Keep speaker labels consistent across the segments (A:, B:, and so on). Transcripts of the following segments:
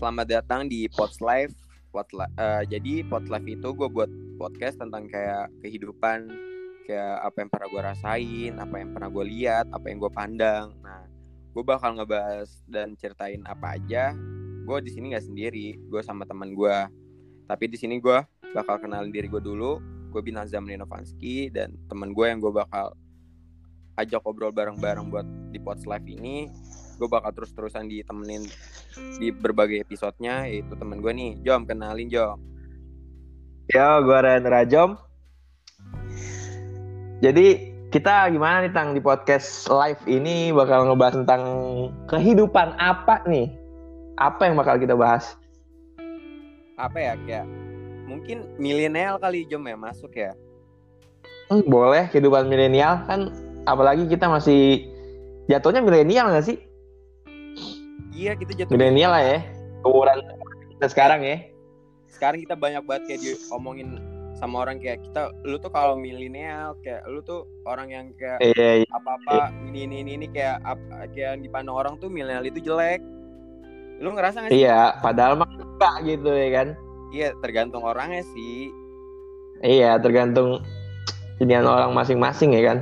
A: Selamat datang di Pods Live. Pod, uh, jadi Pod Live itu gue buat podcast tentang kayak kehidupan, kayak apa yang pernah gue rasain, apa yang pernah gue lihat, apa yang gue pandang. Nah, gue bakal ngebahas dan ceritain apa aja. Gue di sini nggak sendiri, gue sama teman gue. Tapi di sini gue bakal kenalin diri gue dulu. Gue Bintang Zamri Novanski dan teman gue yang gue bakal ajak ngobrol bareng-bareng buat di Pods Live ini gue bakal terus-terusan ditemenin di berbagai episodenya yaitu temen gue nih Jom kenalin Jom.
B: Yo gue Ren Rajom. Jadi kita gimana nih Tang di podcast live ini bakal ngebahas tentang kehidupan apa nih? Apa yang bakal kita bahas?
A: Apa ya kayak mungkin milenial kali Jom ya masuk ya?
B: Hmm, boleh kehidupan milenial kan apalagi kita masih jatuhnya milenial gak sih
A: Iya kita jatuh
B: milenial lah ya. Umuran kita sekarang ya.
A: Sekarang kita banyak banget kayak diomongin sama orang kayak kita lu tuh kalau milenial kayak lu tuh orang yang kayak
B: iya, iya.
A: apa-apa ini ini ini, ini kayak apa kayak yang dipandang orang tuh milenial itu jelek. Lu ngerasa gak
B: sih? Iya padahal mah enggak gitu ya kan?
A: Iya tergantung orangnya sih.
B: Iya tergantung pilihan orang masing-masing ya kan?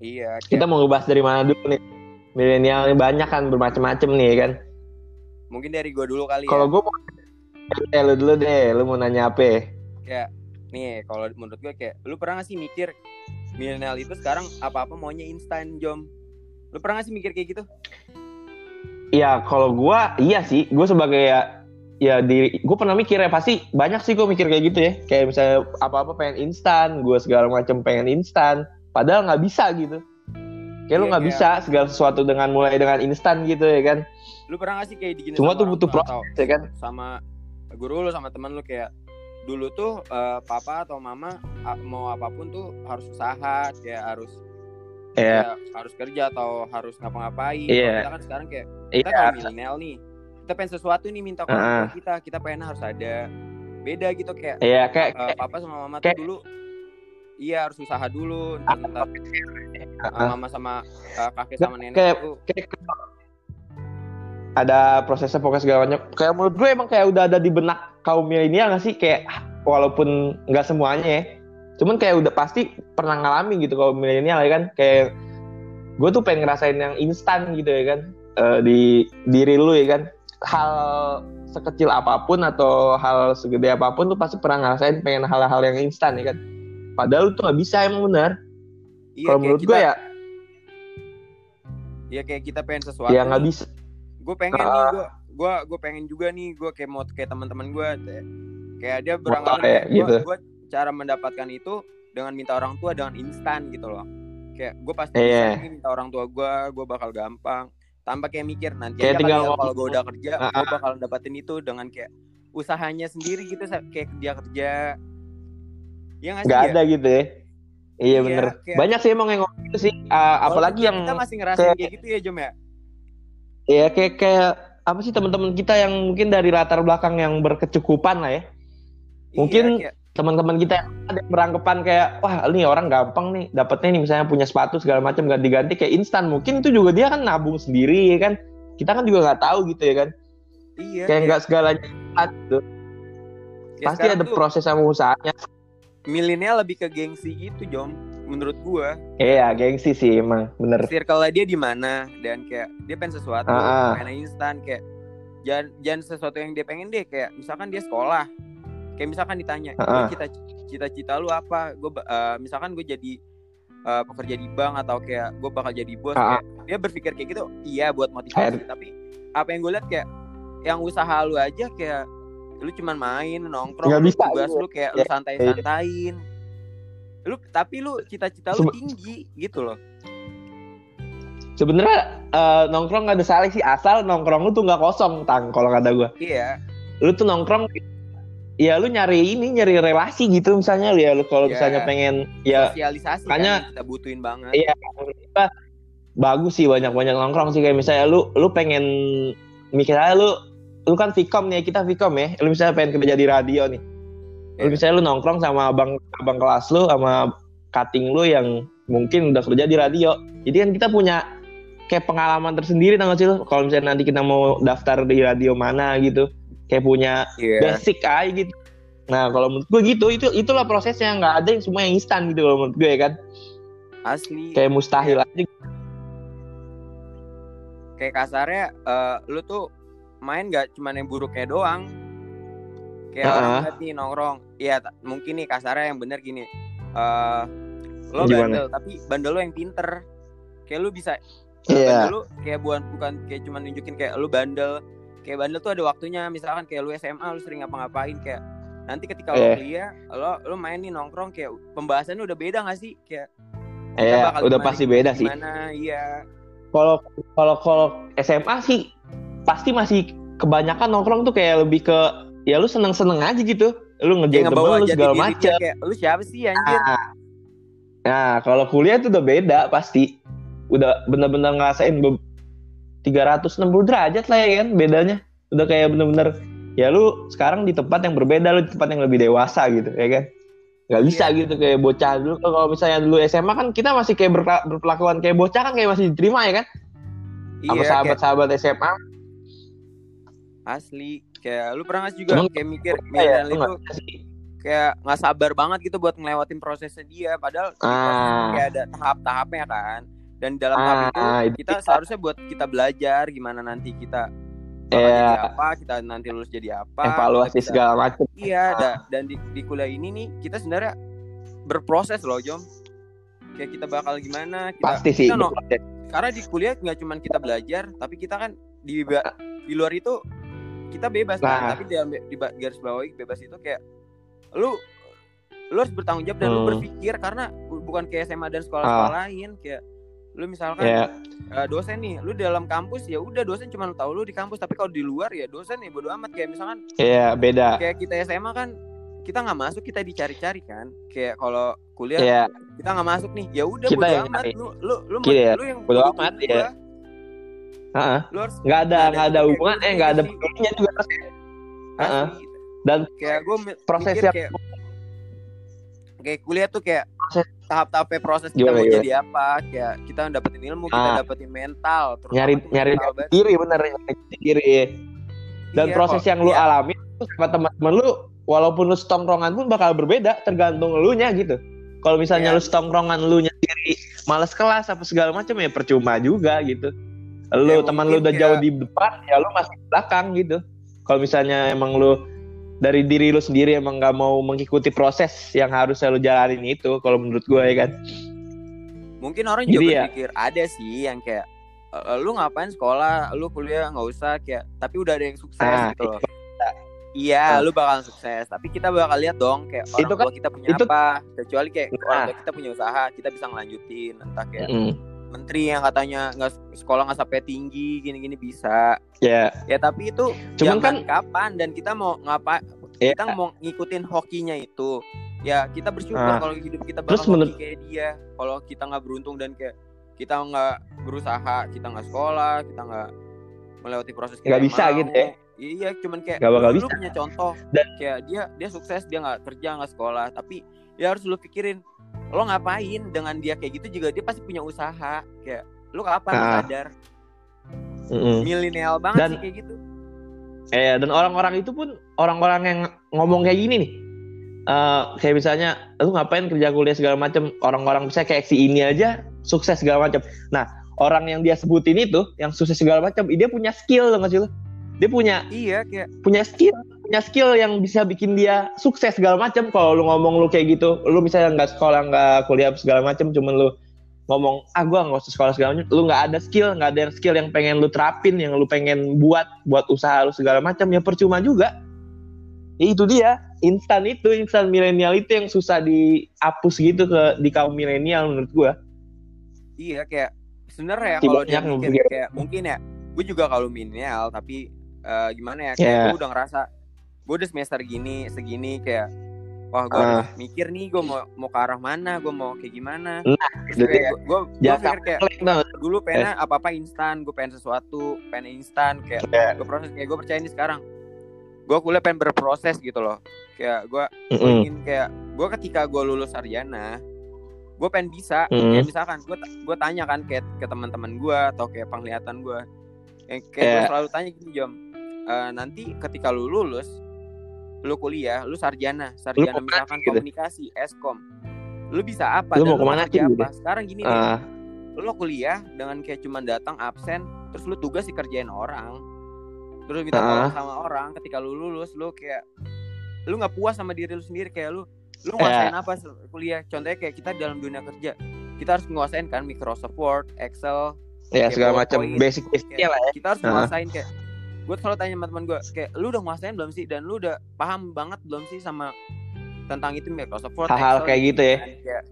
A: Iya
B: kayak... kita mau ngebahas dari mana dulu nih milenial banyak kan bermacam-macam nih kan?
A: Mungkin dari gue dulu kali
B: kalau
A: ya.
B: gue mau eh, lu dulu deh lu mau nanya apa?
A: Kayak nih kalau menurut gue kayak lu pernah gak sih mikir milenial itu sekarang apa-apa maunya instan jom? Lu pernah gak sih mikir kayak gitu?
B: Iya, kalau gue iya sih, gue sebagai ya ya di gue pernah mikir ya pasti banyak sih gue mikir kayak gitu ya. Kayak misalnya apa-apa pengen instan gue segala macam pengen instan padahal nggak bisa gitu Kayak lu iya, nggak bisa segala sesuatu dengan mulai dengan instan gitu ya kan.
A: Lu pernah gak sih kayak digini
B: Semua tuh butuh proses ya kan.
A: Sama guru lu sama teman lu kayak dulu tuh uh, papa atau mama mau apa pun tuh harus usaha kayak harus
B: yeah.
A: ya, harus kerja atau harus ngapa-ngapain.
B: Yeah.
A: Kita kan sekarang kayak kita yeah. kalau milenial nih, kita pengen sesuatu nih minta ke uh. kita, kita pengen harus ada beda gitu kayak.
B: Yeah, kayak,
A: uh, papa sama mama kayak, tuh dulu iya harus usaha dulu ntar, ntar uh, mama sama uh, kakek sama nenek kayak, itu kayak,
B: ada prosesnya pokoknya segala macam. Kayak menurut gue emang kayak udah ada di benak kaum milenial nggak sih? Kayak walaupun nggak semuanya ya. Cuman kayak udah pasti pernah ngalamin gitu kaum milenial ya kan? Kayak gue tuh pengen ngerasain yang instan gitu ya kan? Uh, di diri lu ya kan? Hal sekecil apa pun atau hal segede apa pun tuh pasti pernah ngerasain pengen hal-hal yang instan ya kan Padahal tuh nggak bisa emang benar. Iya, Kalau menurut gue ya.
A: Iya kayak kita pengen sesuatu.
B: Ya nggak bisa.
A: Gue pengen uh, nih, gue gue gue pengen juga nih, gue kayak mau kayak teman-teman gue, kayak dia beranggapan kayak gitu. gue cara mendapatkan itu dengan minta orang tua dengan instan gitu loh. Kayak gue pasti yeah. minta orang tua gue, gue bakal gampang. Tanpa kayak mikir nanti kayak aja tinggal ya, kalau gue udah kerja, uh, gue bakal dapatin itu dengan kayak usahanya sendiri gitu kayak dia kerja
B: Ya gak, gak ada gitu ya. Iya, iya bener. Kayak... Banyak sih emang yang ngomong gitu sih. Uh, apalagi yang
A: kita masih ngerasain kayak, kayak gitu ya Jom ya.
B: Iya kayak kayak apa sih teman-teman kita yang mungkin dari latar belakang yang berkecukupan lah ya. Mungkin iya, kayak... teman-teman kita yang ada beranggapan kayak wah ini orang gampang nih dapetnya nih misalnya punya sepatu segala macam ganti-ganti kayak instan. Mungkin itu juga dia kan nabung sendiri ya kan. Kita kan juga nggak tahu gitu ya kan. Iya. Kayak nggak iya. segalanya gitu. Ya, Pasti ada tuh... proses sama usahanya
A: milenial lebih ke gengsi gitu Jom menurut gua.
B: Iya gengsi sih emang bener.
A: Circle dia di mana dan kayak dia pengen sesuatu uh, pengen instan kayak jangan jangan sesuatu yang dia pengen deh kayak misalkan dia sekolah kayak misalkan ditanya uh, cita cita-cita lu apa? Gue uh, misalkan gue jadi uh, pekerja di bank atau kayak gue bakal jadi bos uh, kayak dia berpikir kayak gitu iya buat motivasi tapi apa yang gue lihat kayak yang usaha lu aja kayak lu cuman main nongkrong
B: Gak bisa,
A: tugas lu kayak lu santai-santain. Lu tapi lu cita-cita lu tinggi gitu loh.
B: Sebenarnya uh, nongkrong gak ada salah sih. Asal nongkrong lu tuh nggak kosong tang kalau kata gue
A: iya.
B: Lu tuh nongkrong ya lu nyari ini nyari relasi gitu misalnya ya. Lu kalau yeah. misalnya pengen ya
A: sosialisasi
B: makanya
A: kan, kita butuhin banget.
B: Iya bagus sih banyak banyak nongkrong sih. Kayak misalnya lu lu pengen mikir aja lu lu kan Vcom nih kita Vcom ya. Lu misalnya pengen kerja di radio nih. Lu yeah. misalnya lu nongkrong sama abang abang kelas lu sama cutting lu yang mungkin udah kerja di radio. Jadi kan kita punya kayak pengalaman tersendiri tau gak sih lo kalau misalnya nanti kita mau daftar di radio mana gitu kayak punya
A: Iya.
B: basic aja gitu. Nah kalau menurut gue gitu itu itulah prosesnya. Nggak ada yang semua yang instan gitu kalau menurut gue ya kan.
A: Asli.
B: kayak mustahil aja.
A: Kayak kasarnya eh, lu tuh main gak cuman yang buruknya doang kayak
B: Heeh.
A: orang lihat nih nongkrong iya ta- mungkin nih kasarnya yang bener gini eh lo
B: Gimana?
A: bandel tapi bandel lo yang pinter kayak lu bisa
B: Iya.
A: bandel lu kayak bukan bukan kayak cuman nunjukin kayak lu bandel kayak bandel tuh ada waktunya misalkan kayak lu SMA lu sering ngapa-ngapain kayak nanti ketika lo
B: Iya.
A: kuliah lo lo main nih nongkrong kayak pembahasannya udah beda gak sih kayak
B: Iya,
A: bakal
B: udah
A: gimana-
B: pasti beda sih.
A: gimana iya
B: Kalau kalau kalau SMA sih pasti masih kebanyakan nongkrong tuh kayak lebih ke ya lu seneng-seneng aja gitu. Lu ngerjain
A: Dia
B: temen lu segala macam.
A: kayak lu siapa sih anjir
B: Nah, nah kalau kuliah tuh udah beda pasti. Udah bener-bener ngerasain be- 360 derajat lah ya kan bedanya. Udah kayak bener-bener ya lu sekarang di tempat yang berbeda lu di tempat yang lebih dewasa gitu ya kan. Gak bisa
A: Iya.
B: gitu kayak bocah dulu kalau misalnya dulu SMA kan kita masih kayak berpelakuan kayak bocah kan kayak masih diterima ya kan sama
A: Iya, kayak
B: sahabat-sahabat SMA
A: asli. Kayak lu pernah sih juga kayak mikir
B: ya,
A: milenial
B: lu
A: itu kayak nggak sabar banget gitu buat ngelewatin prosesnya dia. Padahal
B: Ah.
A: kayak ada tahap-tahapnya kan. Dan dalam tahap
B: Ah,
A: itu
B: itu
A: kita
B: bisa.
A: seharusnya buat kita belajar gimana nanti kita
B: Iya.
A: jadi apa kita nanti lulus jadi apa
B: evaluasi
A: kita
B: segala macam
A: iya da- dan di, di kuliah ini nih kita sebenarnya berproses loh Jom. Kayak kita bakal gimana kita
B: pasti sih
A: kita no- karena di kuliah nggak cuma kita belajar tapi kita kan di di luar itu kita bebas kan
B: Nah.
A: tapi di, di garis bawahi bebas itu kayak lu lu harus bertanggung jawab dan lu
B: Hmm.
A: berpikir karena bu- bukan kayak SMA dan sekolah-sekolah lain kayak lu misalkan
B: ya
A: eh, dosen nih lu di dalam kampus ya udah dosen cuma tahu lu di kampus tapi kalau di luar ya dosen ya bodo amat. Kayak misalkan
B: ya beda.
A: kayak kita SMA kan kita nggak masuk kita dicari-cari kan. Kayak kalau kuliah
B: ya
A: kita nggak masuk nih ya udah bodo amat.
B: nyari.
A: lu lu lu,
B: ya,
A: lu yang
B: bodo amat, ya. Heeh.
A: lu harus
B: nggak ada nggak ada hubungan
A: gitu
B: eh nggak ada pedulinya juga Heeh.
A: asli.
B: dan
A: kayak gue
B: proses yang
A: kayak kayak kuliah tuh kayak tahap-tahapnya proses kita
B: Gimana,
A: mau
B: gimana?
A: jadi apa kayak kita dapetin ilmu kita
B: Ah.
A: dapetin mental terus
B: nyari nyari diri bener nyari diri dan
A: Iya,
B: proses
A: kok.
B: yang lu
A: Iya.
B: alami sama teman-teman lu walaupun lu setongkrongan pun bakal berbeda tergantung lu nya gitu kalau misalnya
A: Iya.
B: lu setongkrongan lu nya sendiri males kelas apa segala macam ya percuma juga gitu lu
A: Ya,
B: teman lu udah
A: kayak-
B: jauh di depan ya lu masih di belakang gitu. Kalau misalnya emang lu dari diri lu sendiri emang nggak mau mengikuti proses yang harus lu jalanin itu kalau menurut gue ya kan?
A: Mungkin orang
B: Jadi
A: juga
B: ya-
A: berpikir ada sih yang kayak "Eh, lu ngapain sekolah? Lu kuliah nggak usah kayak tapi udah ada yang sukses
B: Ah,
A: gitu loh. iya
B: Ah.
A: lu bakal sukses tapi kita bakal lihat dong kayak orang
B: Itu kan-
A: tua kita punya
B: itu-
A: apa. Kecuali kayak
B: Nah.
A: orang tua kita punya usaha kita bisa ngelanjutin entah kayak
B: Mm,
A: menteri yang katanya nggak sekolah nggak sampai tinggi gini-gini bisa
B: ya
A: ya tapi itu
B: Cuman kan-
A: kapan dan kita mau ngapa
B: Iya.
A: kita mau ngikutin hokinya itu ya kita bersyukur
B: Ah.
A: kalau hidup kita
B: Terus
A: bakal
B: menurut-
A: hoki kayak dia kalau kita nggak beruntung dan kayak kita nggak berusaha kita nggak sekolah kita nggak melewati proses kita
B: Nggak bisa
A: mau.
B: gitu ya.
A: iya cuman kayak
B: Nggak bakal
A: lu
B: bisa.
A: punya contoh
B: Dan-
A: kayak dia dia sukses dia nggak kerja nggak sekolah tapi ya harus lu pikirin lo ngapain dengan dia kayak gitu juga dia pasti punya usaha kayak lu kapan lu
B: Ah.
A: sadar
B: mm-mm.
A: milenial banget
B: Dan-
A: sih kayak gitu
B: Eh dan orang-orang itu pun orang-orang yang ngomong kayak gini nih. Eh kayak misalnya lu ngapain kerja kuliah segala macam orang-orang bisa kayak si ini aja sukses segala macam. Nah, orang yang dia sebutin itu yang sukses segala macam, dia punya skill loh nggak sih lu? Dia punya
A: iya kayak
B: punya skill, punya skill yang bisa bikin dia sukses segala macam. Kalau lu ngomong lu kayak gitu, lu misalnya nggak sekolah, nggak kuliah segala macam, cuman lu ngomong ah gua nggak usah sekolah segala macam, lu nggak ada skill, nggak ada skill yang pengen lu terapin, yang lu pengen buat buat usaha lu segala macam, ya percuma juga. Ya, itu dia, instan itu, instan milenial itu yang susah dihapus gitu ke di kaum milenial menurut gua.
A: Iya kayak sebenarnya ya kalau dia kayak mungkin ya gue juga kalau milenial tapi eh, gimana ya kayak
B: Ya.
A: gue udah ngerasa gue udah semester gini segini kayak wah gue
B: Ah.
A: mikir nih gue mau mau ke arah mana gue mau kayak gimana
B: Nah,
A: kayak gue gue pikir kayak
B: no.
A: dulu pengen apa apa instan gue pengen sesuatu pengen instan kayak
B: Ya.
A: gue proses kayak gue percaya ini sekarang gue kuliah pengen berproses gitu loh kayak gue gue
B: Mm-mm.
A: ingin kayak gue ketika gue lulus sarjana gue pengen bisa
B: Hmm.
A: kayak misalkan gue gue tanya kan kayak ke teman-teman gue atau kayak penglihatan gue yang kayak gue
B: Iya.
A: selalu tanya gini jom "Eh, nanti ketika lu lulus lu kuliah lu sarjana. Sarjana
B: ke mana
A: misalkan
B: gitu?
A: komunikasi eskom. Lu bisa apa?
B: Lu mau ke
A: mana
B: sih,
A: apa? Sekarang gini nih
B: Ah,
A: lu kuliah dengan kayak cuma datang absen terus lu tugas dikerjain orang. Terus minta tolong sama orang ketika lu lulus lu kayak lu nggak puas sama diri lu sendiri. Kayak lu lu
B: Iya.
A: nguasain apa se- kuliah? Contohnya kayak kita dalam dunia kerja kita harus nguasain kan Microsoft Word Excel
B: ya segala macam basic lah ya.
A: kita harus nguasain kayak gue selalu tanya sama teman gue kayak lu udah nguasain belum sih dan lu udah paham banget belum sih sama tentang itu Microsoft Word
B: Hal-hal kayak gitu ya.
A: Kayak-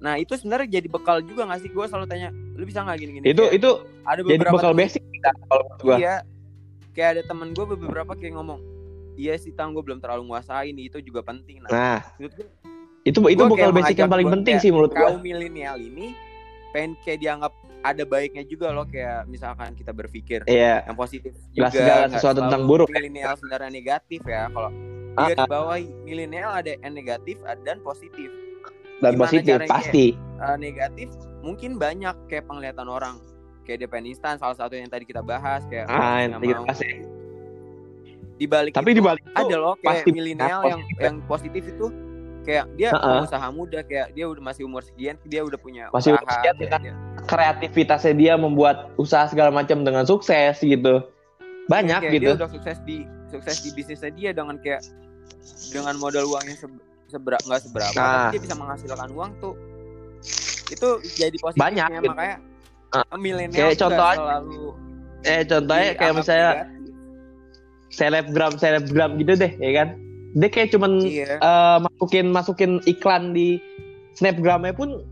A: nah itu sebenarnya jadi bekal juga gak sih gue selalu tanya lu bisa nggak gini-gini
B: Itu
A: Kayak
B: itu
A: ada
B: jadi bekal
A: temen-
B: basic kita kalau menurut gua.
A: iya kayak ada temen gue beberapa kayak ngomong iya sih tang gue belum terlalu nguasain itu juga penting nah
B: Nah,
A: menurut gue
B: itu itu bekal basic yang paling penting sih menurut gua.
A: kaum milenial ini pengen kayak dianggap ada baiknya juga loh kayak misalkan kita berpikir
B: Iya.
A: yang positif juga
B: segala
A: nggak
B: sesuatu tentang buruk.
A: milenial sebenarnya negatif ya kalau
B: Ah,
A: garis bawahi milenial ada yang negatif dan positif
B: dan
A: gimana
B: positif
A: caranya?
B: pasti.
A: Eh, negatif mungkin banyak kayak penglihatan orang kayak DPN instan salah satu yang tadi kita bahas kayak
B: Ah, yang kita bahas ya.
A: di balik
B: Tapi
A: itu
B: di balik itu
A: ada loh kayak
B: pasti
A: milenial yang
B: ya.
A: yang positif itu kayak dia
B: Heeh.
A: pengusaha muda kayak dia udah masih umur sekian dia udah punya
B: Masih
A: usaha
B: umur sekian, kan?
A: dia-
B: kreativitasnya dia membuat usaha segala macam dengan sukses gitu. Banyak
A: kayak
B: gitu.
A: dia udah sukses di sukses di bisnisnya dia dengan kayak dengan modal uang yang se- sebera- nggak seberapa
B: Nah.
A: tapi dia bisa menghasilkan uang tuh itu jadi positifnya
B: Banyak, gitu.
A: makanya
B: Ah.
A: milenial
B: Kayak contoh
A: selalu
B: Eh contohnya kayak misalnya selebgram selebgram gitu deh, ya kan? Dia kayak cuman
A: iya.
B: eh, masukin masukin iklan di snapgramnya pun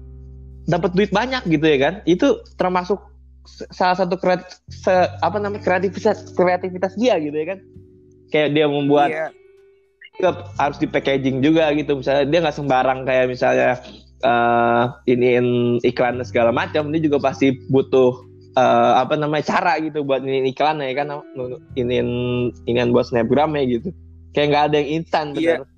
B: dapat duit banyak gitu ya kan? Itu termasuk salah satu kreat, se- apa namanya kreativitas kreativitas dia gitu ya kan? Kayak dia membuat
A: iya.
B: Juga harus di packaging juga gitu. Misalnya dia nggak sembarang kayak misalnya eh iniin iklan segala macam dia juga pasti butuh eh, apa namanya cara gitu buat ini iklan ya kan? Iniin inian buat snapgram ya gitu kayak nggak ada yang instan
A: Iya.
B: bener.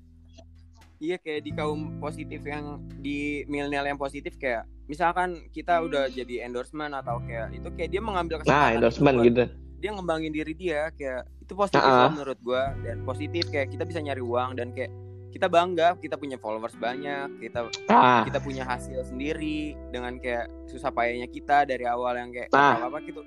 A: Iya kayak di kaum positif yang di milenial yang positif kayak misalkan kita udah jadi endorsement atau kayak itu kayak dia mengambil
B: nah
A: kesempatan
B: endorsement
A: itu buat
B: gitu
A: dia ngembangin diri dia kayak itu positif
B: Ah.
A: loh menurut gua dan positif kayak kita bisa nyari uang dan kayak kita bangga kita punya followers banyak kita
B: ah
A: kita punya hasil sendiri dengan kayak susah payahnya kita dari awal yang kayak
B: Nah.
A: apa apa gitu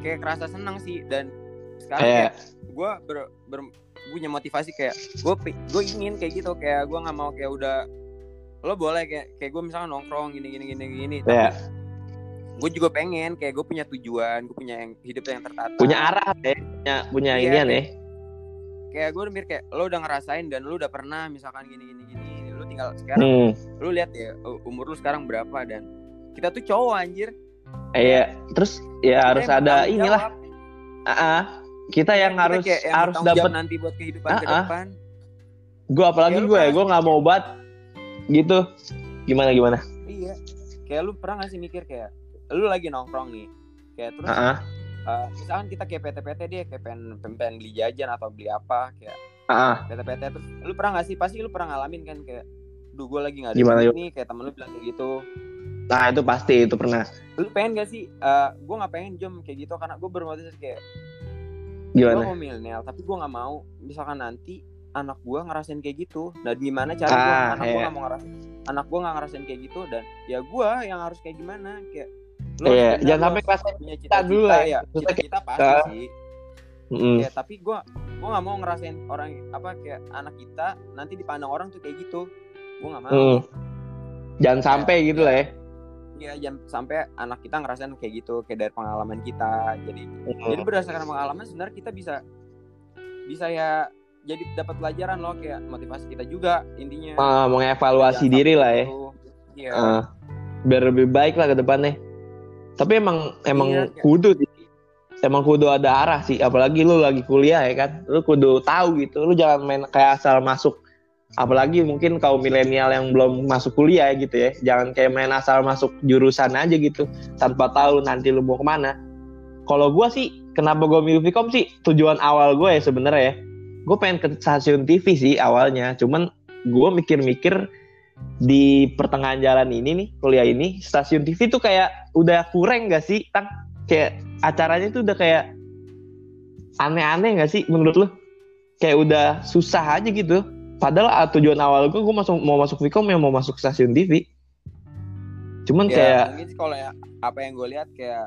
A: kayak kerasa senang sih dan sekarang
B: Iya.
A: kayak gue ber, ber- punya motivasi kayak gue gue ingin kayak gitu kayak gue nggak mau kayak udah lo boleh kayak kayak gue misalnya nongkrong gini gini gini gini tapi
B: Iya.
A: gue juga pengen kayak gue punya tujuan gue punya yang hidup yang tertata
B: punya arah ya punya punya inian ya
A: kayak- kayak gue udah mikir kayak lo udah ngerasain dan lo udah pernah misalkan gini gini gini lo tinggal sekarang
B: hmm.
A: lu lihat ya umur lu sekarang berapa dan kita tuh cowok anjir
B: iya terus ya harus ada inilah ah ah. Kita yang
A: Kita
B: harus
A: kayak yang
B: harus dapat
A: nanti buat kehidupan ke
B: Ah,
A: depan.
B: Gue apalagi
A: Ya,
B: gue ya gue nggak mau obat. Gitu. Gimana gimana?
A: Iya. Kayak lu pernah gak sih mikir kayak lu lagi nongkrong nih. Kayak terus
B: ah.
A: eh, misalkan kita kayak PT-PT dia kayak pengen, pengen, pengen beli jajan atau beli apa kayak. PT-PT terus lu pernah gak sih? Pasti lu pernah ngalamin kan kayak duh gue lagi gak ada
B: Gimana,
A: nih kayak temen lu bilang kayak gitu.
B: Nah itu pasti itu pernah.
A: Lu pengen gak sih? Eh gue gak pengen jom kayak gitu karena gue bermotivasi kayak gue
B: gimana
A: mau milenial tapi gue nggak mau. Misalkan nanti anak gue ngerasain kayak gitu dan gimana cara
B: Ah,
A: anak gue
B: iya.
A: nggak mau ngerasain anak gue nggak ngerasain kayak gitu dan ya gue yang harus kayak gimana kayak lo
B: Iya, jangan sampai kelas
A: punya cita-cita
B: dulu ya.
A: ya
B: Maksudnya
A: cita-cita pasti
B: kita-
A: sih.
B: Mm.
A: ya tapi gue gue nggak mau ngerasain orang apa kayak anak kita nanti dipandang orang tuh kayak gitu. Gue nggak mau.
B: Mm. jangan sampai gitu lah ya
A: ya jangan sampai anak kita ngerasain kayak gitu kayak dari pengalaman kita jadi
B: Mm.
A: jadi berdasarkan pengalaman sebenarnya kita bisa bisa ya jadi dapat pelajaran loh kayak motivasi kita juga intinya.
B: Ah, mengevaluasi
A: Jangan
B: diri lah ya.
A: gitu. iya.
B: Ah, biar lebih baik lah ke depannya. Tapi emang emang
A: kayak-
B: kudu sih. Emang kudu ada arah sih apalagi lu lagi kuliah ya kan. Lu kudu tahu gitu lu jangan main kayak asal masuk apalagi mungkin kaum milenial yang belum masuk kuliah gitu ya. Jangan kayak main asal masuk jurusan aja gitu. Tanpa tahu nanti lu mau ke mana. Kalau gua sih kenapa gua milih Vkom sih tujuan awal gue ya sebenarnya ya. Gue pengen ke stasiun TV sih awalnya. Cuman gue mikir-mikir di pertengahan jalan ini nih kuliah ini stasiun TV tuh kayak udah kurang gak sih tang? Kayak acaranya tuh udah kayak aneh-aneh gak sih menurut lo kayak udah susah aja gitu padahal ah, tujuan awal gue gue masuk mau masuk Vkom yang mau masuk stasiun TV cuman
A: ya,
B: kayak
A: mungkin kalau ya, apa yang gue lihat kayak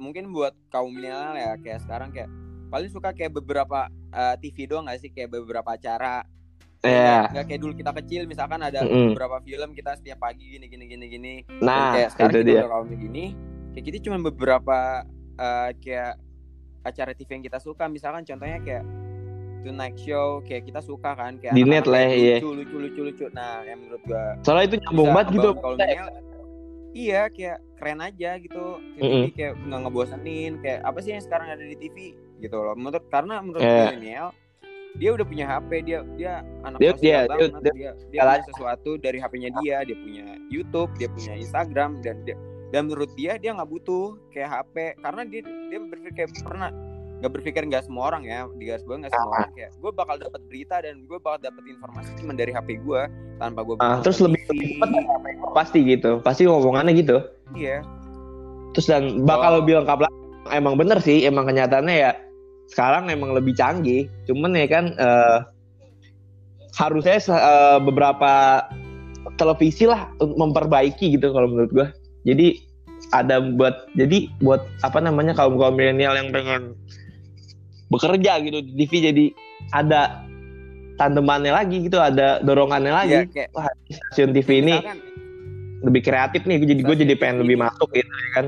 A: mungkin buat kaum milenial ya kayak sekarang kayak paling suka kayak beberapa eh, TV doang gak sih? Kayak beberapa acara.
B: Ya
A: nggak kayak dulu kita kecil misalkan ada
B: Mm-mm.
A: beberapa film kita setiap pagi gini gini gini gini. Dan
B: nah
A: kayak sekarang
B: itu
A: kita
B: dia.
A: udah kaum gini kayak kita cuma beberapa eh, kayak acara TV yang kita suka. Misalkan contohnya kayak Tonight Show kayak kita suka kan kayak
B: Di net lah,
A: yang
B: iya.
A: lucu lucu lucu lucu nah yang menurut gua
B: soalnya itu nyambung banget gitu
A: milenial. iya kayak keren aja gitu kayak,
B: Mm-mm.
A: TV kayak nggak ngebosanin kayak apa sih yang sekarang ada di TV gitu loh menurut karena menurut
B: Iya.
A: milenial dia udah punya HP dia dia anak
B: Dia- dia-
A: banget
B: dia-
A: dia dia,
B: dia
A: punya sesuatu dari HP-nya dia dia punya YouTube dia punya Instagram dan dia dan menurut dia dia nggak butuh kayak HP karena dia dia berpikir kayak pernah nggak berpikir nggak semua orang ya di garis bawah nggak semua orang kayak gue bakal dapat berita dan gue bakal dapat informasi cuma dari HP gue tanpa gue
B: Ah, terus lebih lebih cepat yang gua? Pasti gitu pasti ngomongannya gitu.
A: Iya.
B: Terus dan bakal
A: Oh.
B: lebih lengkap emang bener sih emang kenyataannya ya sekarang emang lebih canggih. Cuman ya kan eh, harusnya eh, beberapa televisi lah memperbaiki gitu kalau menurut gua. Jadi ada buat jadi buat apa namanya kaum kaum milenial yang pengen bekerja gitu. Di TV jadi ada tandemannya lagi gitu ada dorongannya lagi.
A: Iya, kayak
B: stasiun TV ini
A: misalkan,
B: lebih kreatif nih jadi gue jadi pengen
A: TV
B: lebih masuk gitu ya kan?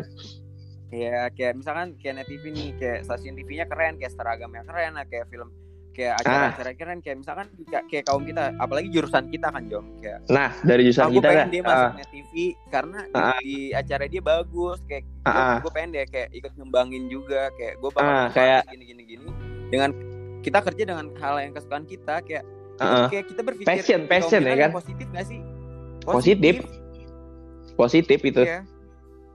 A: Ya kayak misalkan kayak net TV nih kayak stasiun TV-nya keren kayak seragamnya keren kayak film kayak acara-acara keren kayak misalkan kayak, kayak kaum kita apalagi jurusan kita kan Jom kayak
B: Nah, dari jurusan
A: aku
B: kita
A: pengen
B: kan.
A: dia masuk
B: ah,
A: net TV karena di,
B: Ah.
A: di acara dia bagus kayak
B: Ah, ah.
A: gue pengen dia kayak ikut ngembangin juga kayak gue bakal
B: Ah,
A: ngembangin
B: kayak-
A: gini gini gini dengan kita kerja dengan hal yang kesukaan kita kayak
B: ah, ah.
A: kayak kita berpikir
B: Passion, passion ya kan?
A: positif gak sih
B: Positif. positif itu.
A: iya.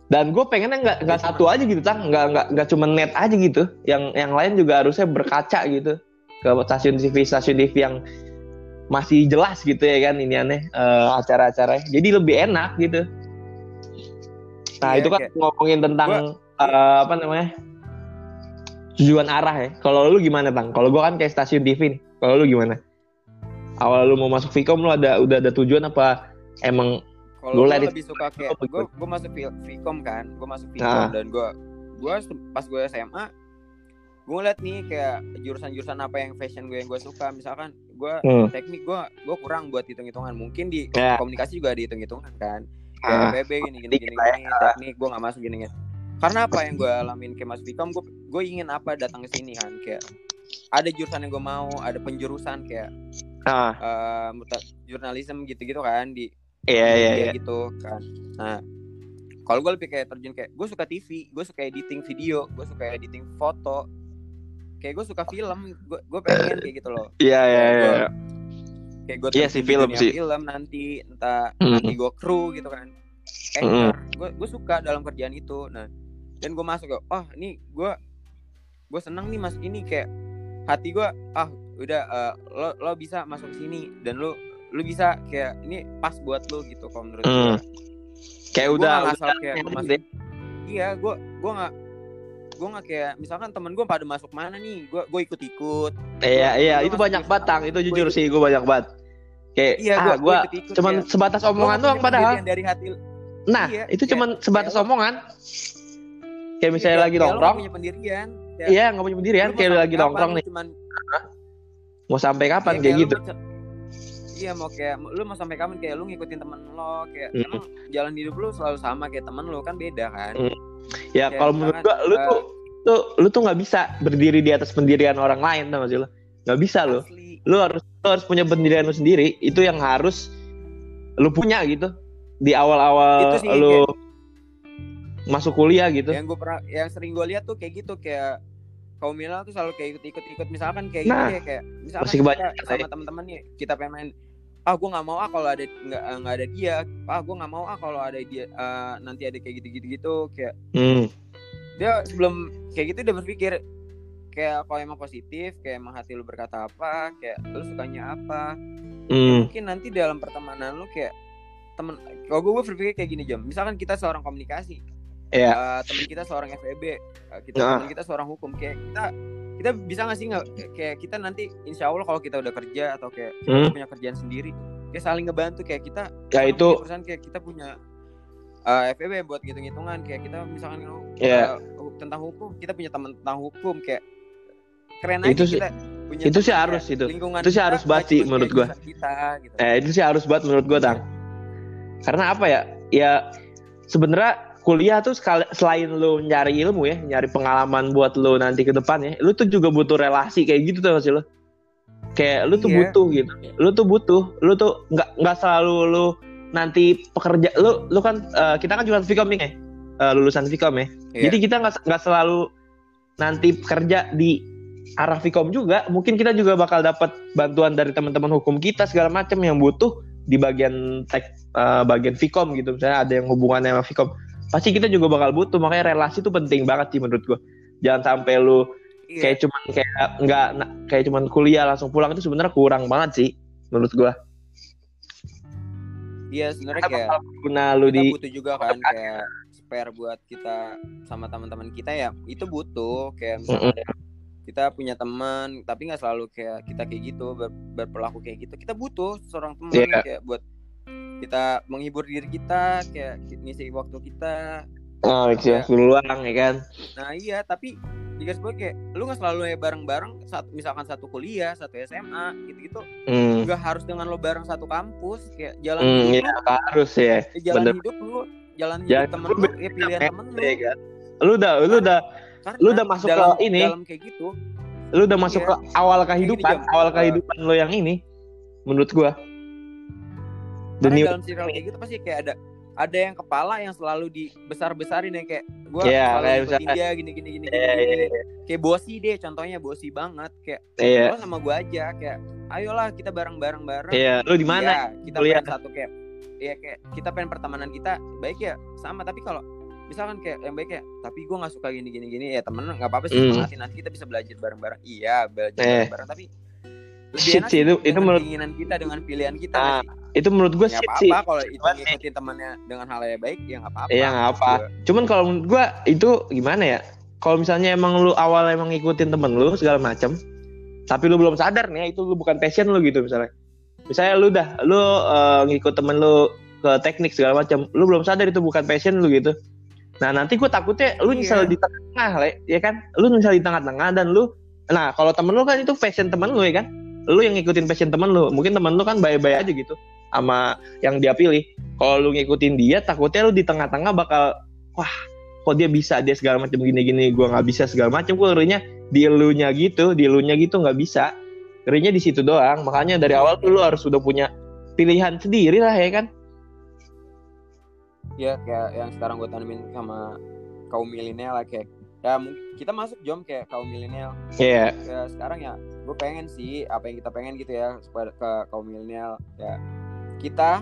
B: Dan gue pengennya nggak nggak satu aja gitu, tang, nggak nggak nggak cuma net aja gitu. Yang yang lain juga harusnya berkaca gitu ke stasiun TV stasiun TV yang masih jelas gitu ya kan ini aneh eh, acara-acaranya. Jadi lebih enak gitu. Nah
A: Iya,
B: itu kan
A: kayak-
B: ngomongin tentang eh, apa namanya tujuan arah ya. Kalau lu gimana tang? Kalau gue kan kayak stasiun TV nih. Kalau lu gimana? Awal lu mau masuk Vkom lu ada udah ada tujuan apa emang
A: Kalau
B: Gua
A: gue lebih suka kayak gue gue masuk Vkom kan, gue masuk Vkom
B: Ah.
A: dan gue gue pas gue SMA gue ngeliat nih kayak jurusan-jurusan apa yang fashion gue yang gue suka misalkan gue
B: Hmm.
A: teknik gue gue kurang buat hitung-hitungan mungkin di
B: Ya.
A: komunikasi juga ada hitung-hitungan kan
B: Ah,
A: kayak PB gini gini
B: dikit
A: gini,
B: lah ya.
A: gini teknik gue nggak masuk gini gini karena apa yang gue alamin kayak masuk Vkom gue gue ingin apa datang ke sini kan kayak ada jurusan yang gue mau ada penjurusan kayak
B: ah,
A: muta- jurnalisme gitu-gitu kan di
B: iya iya iya.
A: gitu kan nah kalau gue lebih kayak terjun kayak gue suka TV gue suka editing video gue suka editing foto kayak gue suka film gue gue pengen kayak gitu loh.
B: Iya iya
A: Kayak
B: iya.
A: gua- kayak gue
B: Iya sih, film sih.
A: film nanti entah
B: Mm.
A: nanti gue kru gitu kan. Anchor gue gue suka dalam kerjaan itu. Nah dan gue masuk kayak oh ini gue gue seneng nih masuk ini kayak hati gue ah udah eh, lo lo bisa masuk sini dan lo lu bisa kayak ini pas buat lo gitu kalau menurut
B: Hmm.
A: gue
B: Kayak
A: Gua
B: udah udah
A: kayak masuk- iya gue gue nggak gue nggak kayak misalkan temen gue pada masuk mana nih gue gue ikut ikut
B: Iya iya
A: gua
B: itu banyak
A: di
B: banget
A: sana,
B: tang itu jujur sih gue banyak banget. Kayak
A: iya
B: ah
A: gue
B: cuman sebatas omongan doang padahal.
A: dari hati
B: Nah
A: iya,
B: itu
A: kayak-
B: cuman sebatas
A: kayak lo-
B: omongan. Kayak misalnya lagi
A: kayak lo
B: nongkrong.
A: punya pendirian Kayak
B: Iya nggak punya pendirian kayak lagi nongkrong nih.
A: cuman
B: Mau sampai kapan
A: Iya,
B: kayak
A: lu
B: gitu.
A: Iya mau kayak lu mau sampai kapan kayak lu ngikutin temen lo kayak
B: Mm.
A: emang jalan hidup lu selalu sama kayak temen lu kan beda kan.
B: Mm. Ya
A: Kayak
B: kalau menurut gua lu
A: eh,
B: tuh tuh lu tuh nggak bisa berdiri di atas pendirian orang lain tau gak sih lu? Nggak bisa lu.
A: Asli.
B: Lu harus lu harus punya pendirian lu sendiri. Itu yang harus lu punya gitu di awal-awal
A: Itu sih,
B: lu masuk kuliah gitu.
A: Yang gue pernah yang sering gue lihat tuh kayak gitu kayak kaum milenial tuh selalu kayak ikut-ikut misalkan kayak
B: Nah,
A: gitu ya kayak misalkan
B: masih
A: kita sama
B: ya.
A: teman-teman nih kita pengen main ah gue nggak mau ah kalau ada nggak nggak ada dia ah gue nggak mau ah kalau ada dia eh, nanti ada kayak gitu-gitu gitu kayak
B: Hmm.
A: dia sebelum kayak gitu udah berpikir kayak kalau emang positif kayak emang hati lu berkata apa kayak lu sukanya apa Ya
B: Hmm.
A: mungkin nanti dalam pertemanan lu kayak temen kalau gue berpikir kayak gini jam misalkan kita seorang komunikasi
B: Iya.
A: eh, teman kita seorang FEB eh, kita
B: Nah.
A: teman kita seorang hukum kayak kita kita bisa nggak sih nggak kayak kita nanti insya Allah kalau kita udah kerja atau kayak kita
B: Hmm.
A: punya kerjaan sendiri kayak saling ngebantu kayak kita
B: Ya itu
A: perusahaan kayak kita punya eh, FEB buat ngitung-ngitungan kayak kita misalkan
B: Iya.
A: eh, hu- tentang hukum kita punya teman tentang hukum kayak keren aja
B: Itu sih-
A: kita punya
B: itu sih harus itu.
A: lingkungan
B: Itu sih harus banget sih menurut gua.
A: kita gitu
B: eh itu sih harus banget menurut gue tang. Karena apa ya? Ya sebenarnya kuliah tuh sekali, selain lu nyari ilmu ya, nyari pengalaman buat lu nanti ke depan ya, lu tuh juga butuh relasi kayak gitu tuh sih lu. Kayak lu tuh
A: Iya.
B: butuh gitu. Lu tuh butuh, lu tuh nggak nggak selalu lu nanti pekerja lu lu kan eh, kita kan juga Vkom nih ya. Eh, lulusan Vkom ya.
A: Iya.
B: Jadi kita nggak nggak selalu nanti kerja di arah Vkom juga. Mungkin kita juga bakal dapat bantuan dari teman-teman hukum kita segala macam yang butuh di bagian tek eh, bagian Vkom gitu. Misalnya ada yang hubungannya sama Vkom. Pasti kita juga bakal butuh. Makanya relasi itu penting banget sih menurut gua. Jangan sampai lu
A: Iya.
B: kayak cuman kayak nggak kayak cuman kuliah langsung pulang itu sebenarnya kurang banget sih menurut gua.
A: Iya sebenarnya kayak
B: guna lu
A: kita
B: di
A: butuh juga kan kayak spare buat kita sama teman-teman kita ya itu butuh kayak misalnya kita punya teman tapi nggak selalu kayak kita kayak gitu ber- berperilaku kayak gitu kita butuh seorang teman
B: Iya.
A: kayak buat kita menghibur diri kita kayak ngisi waktu kita
B: oh,
A: Iya.
B: ya, luang ya kan.
A: nah iya tapi jika gue kayak lu nggak selalu ya bareng-bareng satu misalkan satu kuliah satu SMA gitu-gitu
B: Hmm.
A: nggak harus dengan lo bareng satu kampus kayak jalan
B: Hmm,
A: hidup
B: ya
A: lu,
B: harus ya.
A: ya jalan
B: bener.
A: hidup lu jalan
B: Jalan
A: hidup temen
B: hidup
A: lu
B: beda-
A: ya pilihan temen lu
B: ya kan? Lu udah lu udah
A: Karena
B: Lu udah masuk
A: dalam,
B: ke ini.
A: dalam kayak gitu
B: lu udah masuk
A: Iya.
B: ke awal kehidupan, awal
A: Eh,
B: kehidupan lo yang ini menurut gua. The
A: karena
B: new
A: dalam serial kayak gitu pasti kayak ada ada yang kepala yang selalu dibesar-besarin yang kayak gua
B: Iya,
A: selalu
B: kayak misalkan-
A: dia gini gini gini
B: Iya,
A: gini,
B: iya,
A: gini. kayak bosi deh contohnya bosi banget kayak
B: Iya.
A: lo sama gua aja kayak ayolah kita bareng-bareng bareng
B: Iya, lu di mana?
A: Iya, kita pengen satu kayak Iya kayak kita pengen pertemanan kita baik ya sama tapi kalau misalkan kayak yang baik ya tapi gue nggak suka gini gini gini ya temen nggak apa-apa sih
B: Hmm.
A: semangatin nanti kita bisa belajar bareng-bareng iya belajar
B: Eh.
A: bareng-bareng tapi
B: Shit sih, itu- itu menurut-
A: keinginan kita dengan pilihan kita
B: Ah,
A: sih?
B: Itu menurut gua
A: ya
B: shit sih.
A: apa kalau itu ngikutin temannya dengan hal yang baik ya nggak apa-apa
B: Iya, nggak apa. Cuman kalau menurut gua itu gimana ya? Kalau misalnya emang lu awal emang ngikutin temen lu segala macam, tapi lu belum sadar nih itu lu bukan passion lu gitu misalnya. Misalnya lu dah lu eh, ngikut temen lu ke teknik segala macam, lu belum sadar itu bukan passion lu gitu. Nah nanti gue takutnya lu
A: Iya.
B: nyesel di tengah, le, ya kan? Lu nyesel di tengah-tengah dan lu, nah kalau temen lu kan itu passion temen lu ya kan? Lu yang ngikutin passion temen lu, mungkin temen lu kan baik-baik aja gitu sama yang dia pilih. Kalau lu ngikutin dia, takutnya lu di tengah-tengah bakal, wah, kok dia bisa dia segala macam gini-gini, gua nggak bisa segala macam. Gue ngerinya di elunya gitu, di elunya gitu nggak bisa. Ngerinya di situ doang. Makanya dari awal tuh lu harus sudah punya pilihan sendiri lah ya kan?
A: ya kayak yang sekarang gue tanemin sama kaum milenial lah kayak ya kita masuk jom kayak kaum milenial
B: Iya.
A: ya sekarang ya gue pengen sih apa yang kita pengen gitu ya supaya ke kaum milenial ya kita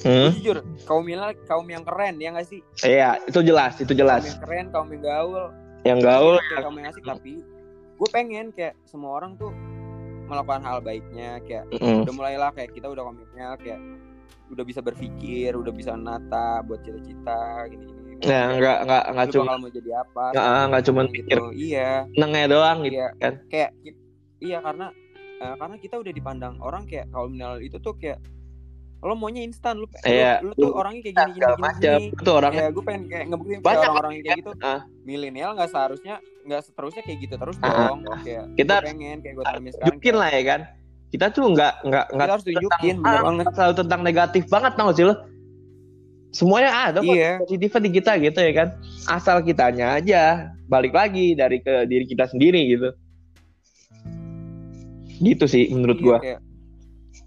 B: Hmm?
A: jujur kaum milenial kaum yang keren ya nggak sih
B: Iya, itu jelas, itu
A: kaum
B: jelas.
A: yang keren kaum yang gaul
B: Yang gaul,
A: kayak kaum yang asik tapi gue pengen kayak semua orang tuh melakukan hal baiknya kayak
B: Mm-mm.
A: udah mulailah kayak kita udah komitmen kayak udah bisa berpikir udah bisa nata buat cita-cita gini gini
B: Nah, nggak nggak nggak
A: lu
B: cuma
A: mau jadi apa
B: nggak nggak cuma
A: gitu.
B: pikir
A: iya
B: nengnya doang gitu
A: iya
B: kan.
A: kayak iya karena eh, karena kita udah dipandang orang kayak kalau milenial itu tuh kayak lo maunya instan lu, lu-
B: Iya,
A: lu, tuh
B: lu-
A: orangnya kayak gini gini gini,
B: macam.
A: gini.
B: Itu orangnya
A: ya gue pengen kayak ngebuktiin kayak
B: Banyak
A: orang-orang yang kayak gitu
B: Ah.
A: milenial nggak seharusnya nggak seterusnya kayak gitu terus
B: Ah,
A: dong kayak
B: Kita
A: gue pengen kayak gue tanamin sekarang
B: tunjukin lah ya kan. Kita tuh nggak nggak nggak
A: harus tunjukin
B: tentang- ah,
A: banget
B: selalu tentang negatif banget tau sih lo? Semuanya ada
A: iya
B: positifnya di kita gitu ya kan. Asal kitanya aja balik lagi dari ke diri kita sendiri gitu. Gitu sih menurut
A: Iya,
B: gua.
A: kayak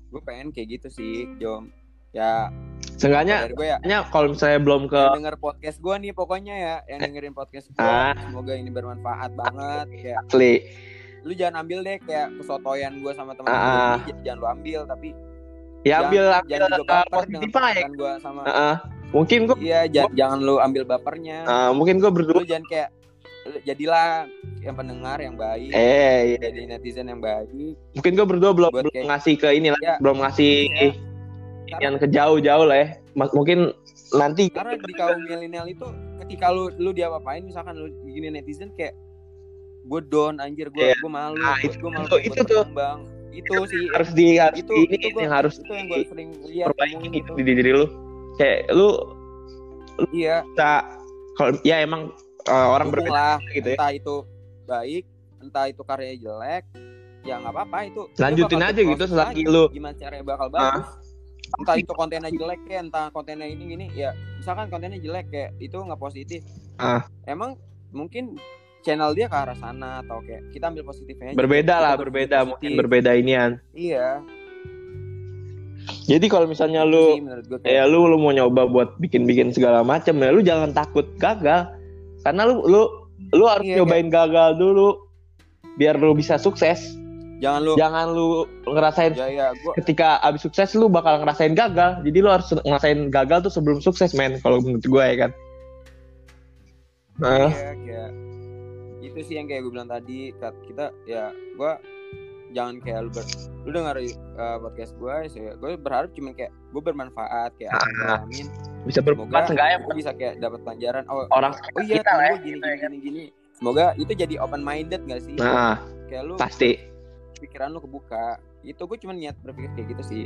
A: gue pengen kayak gitu sih Jom ya
B: Seenggaknya
A: gue ya
B: kalau misalnya belum ke
A: denger podcast gue nih pokoknya ya yang dengerin podcast gue
B: Ah.
A: semoga ini bermanfaat banget kayak
B: asli
A: lu jangan ambil deh kayak kesotoyan gue sama teman
B: Ah.
A: gue jangan lu ambil tapi
B: ya ambil
A: jangan,
B: ambil
A: jangan juga
B: uh,
A: baper
B: positif ya.
A: gue sama
B: Heeh. Mungkin gua
A: iya ja- jangan lu ambil bapernya
B: uh, mungkin gua berdua
A: lu jangan kayak jadilah yang pendengar yang baik
B: eh iya.
A: jadi netizen yang baik
B: mungkin gua berdua belum belum
A: kayak-
B: ngasih ke ini lah,
A: Ya.
B: belum ngasih
A: Iya.
B: yang ke jauh-jauh lah ya mungkin nanti
A: karena di kaum milenial itu ketika lu lu diapa-apain misalkan lu gini netizen kayak gue down anjir gue
B: Iya.
A: gue malu
B: Nah,
A: gue
B: itu-
A: gue malu
B: itu- tuh.
A: berkembang itu sih
B: harus di harus
A: itu
B: ini
A: itu gua,
B: yang harus
A: itu yang gue sering lihat
B: perbaiki gitu
A: itu
B: di diri lu kayak lu
A: iya
B: bisa kalau ya emang uh, orang berbeda
A: lah
B: gitu ya.
A: entah itu baik entah itu karyanya jelek ya nggak apa-apa itu. Itu
B: Lanjutin aja gitu selagi
A: lagi.
B: lu.
A: Gimana caranya bakal bagus? Entah itu kontennya jelek ya entah kontennya ini gini ya misalkan kontennya jelek kayak itu nggak positif.
B: Ah.
A: emang mungkin channel dia ke arah sana atau kayak kita ambil positifnya aja.
B: berbeda lah berbeda
A: positif.
B: mungkin berbeda inian.
A: Iya.
B: Jadi kalau misalnya lu
A: sih menurut gue kayak
B: ya lu lu mau nyoba buat bikin-bikin segala macam ya lu jangan takut gagal karena lu lu lu harus
A: Iya,
B: nyobain gagal dulu biar lu bisa sukses.
A: Jangan lu
B: jangan lu ngerasain
A: ya ya gue
B: ketika abis sukses lu bakal ngerasain gagal. Jadi lu harus ngerasain gagal tuh sebelum sukses men kalau menurut gue ya kan? Nah,
A: Iya, kayak itu sih yang kayak gue bilang tadi. Kita ya gue jangan kayak lu ber, lu denger uh, podcast gue ya gue berharap cuman kayak gue bermanfaat kayak
B: Ah,
A: alamin.
B: bisa bermanfaat enggak ya
A: gue bisa kayak dapat pelajaran. Oh
B: orang
A: oh iya
B: kita lah
A: gue gini gini gini gini. Semoga itu jadi open minded gak sih?
B: Nah
A: kayak lu
B: pasti.
A: pikiran lu kebuka. Itu gue cuma niat berpikir kayak gitu sih.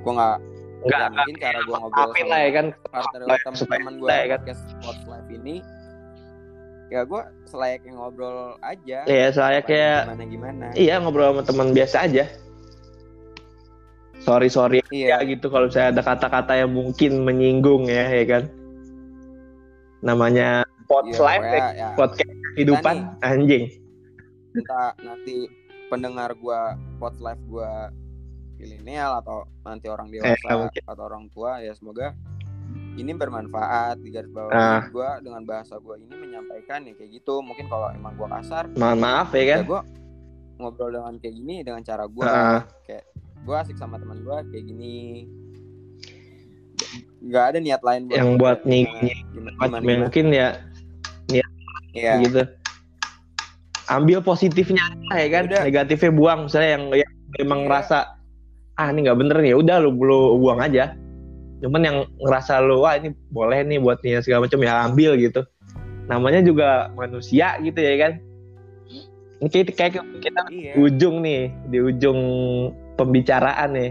A: Gue nggak
B: enggak
A: ya, mungkin cara gue ngobrol
B: lah ya kan.
A: partner
B: Supaya-
A: teman-teman gue
B: kan.
A: podcast Sports Live ini ya gue selayaknya ngobrol aja.
B: Ya saya kayak
A: gimana gimana?
B: iya ngobrol sama teman biasa aja. Sorry sorry
A: iya.
B: ya gitu kalau saya ada kata-kata yang mungkin menyinggung ya ya kan? Namanya pot
A: Iya,
B: live ya,
A: ya,
B: podcast kehidupan anjing.
A: Entah nanti pendengar gue Sports Live gue milenial atau nanti orang
B: Eh,
A: dewasa
B: mungkin.
A: atau orang tua ya semoga ini bermanfaat di garis bawah
B: Ah.
A: gue dengan bahasa gue ini menyampaikan ya kayak gitu mungkin kalau emang gue kasar
B: mohon maaf ya kan
A: ya gue ngobrol dengan kayak gini dengan cara gue
B: Ah.
A: kayak gue asik sama teman gue kayak gini nggak ada niat lain
B: Yang buat nyinyi-
A: gimana,
B: Mas,
A: gimana, gimana.
B: mungkin ya
A: Iya.
B: gitu ambil positifnya aja, ya kan
A: Udah.
B: negatifnya buang misalnya yang yang memang
A: Iya.
B: ngerasa ah ini nggak bener nih udah lu lu buang aja cuman yang ngerasa lu wah ini boleh nih buat nih segala macam ya ambil gitu. Namanya juga manusia gitu ya kan. Ini kayak, kayak kita
A: iya.
B: di ujung nih di ujung pembicaraan nih.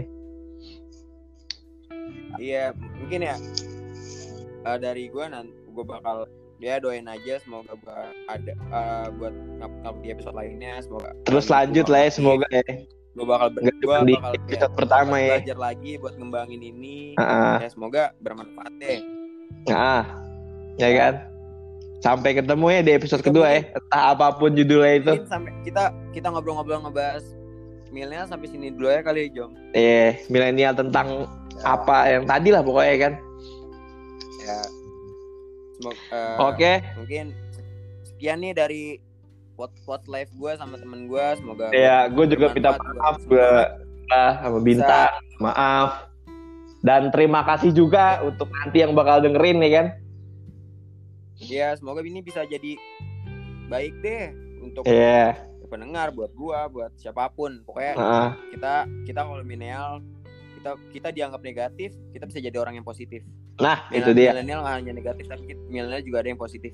A: Iya mungkin ya eh, dari gue nanti gue bakal ya doain aja semoga gue ada eh, buat ngap ngap di episode lainnya semoga
B: terus lanjut lah ya semoga ya
A: gue bakal ber,
B: di
A: bakal
B: episode pertama ya.
A: belajar lagi buat ngembangin ini.
B: Ah,
A: ya semoga bermanfaat deh
B: ah, ya kan? Sampai ketemu ya di episode
A: Kita
B: kedua ya. Entah apa pun judulnya itu.
A: Sampai kita kita ngobrol-ngobrol ngebahas milenial sampai sini dulu ya kali ya Jom.
B: Eh milenial tentang
A: Ya,
B: apa yang tadi lah pokoknya kan?
A: Ya. Semoga eh,
B: oke.
A: mungkin sekian nih dari pot pot live gue sama temen gue semoga
B: ya gue juga minta maaf gue lah sama bintang maaf. Dan terima kasih juga untuk nanti yang bakal dengerin ya kan?
A: Ya semoga ini bisa jadi baik deh untuk
B: Iya.
A: pendengar buat gua buat siapa pun. Pokoknya
B: ah,
A: kita kita kalau milenial kita kita dianggap negatif kita bisa jadi orang yang positif.
B: Nah itu dia.
A: milenial nggak hanya negatif tapi milenial juga ada yang positif.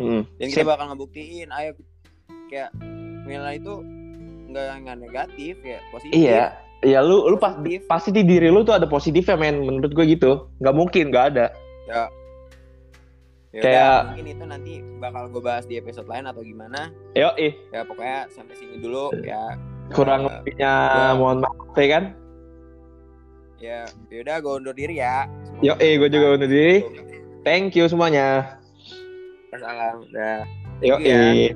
B: Hmm,
A: dan
B: sip.
A: kita bakal ngebuktiin ayo kayak milenial itu nggak nggak negatif ya positif
B: iya ya lu lu pas,
A: Positif.
B: pasti di diri lu tuh ada positifnya men menurut gue gitu nggak mungkin nggak ada
A: ya
B: Kayak-
A: Kayak mungkin itu nanti bakal gue bahas di episode lain atau gimana
B: yo ih
A: ya pokoknya sampai sini dulu ya
B: kurang
A: Eh,
B: lebihnya
A: ya.
B: mohon maaf ya kan
A: ya yaudah gue undur diri ya Semoga
B: Yo, eh, gua juga undur diri. thank you semuanya
A: Salam. Dah.
B: yo
A: ya.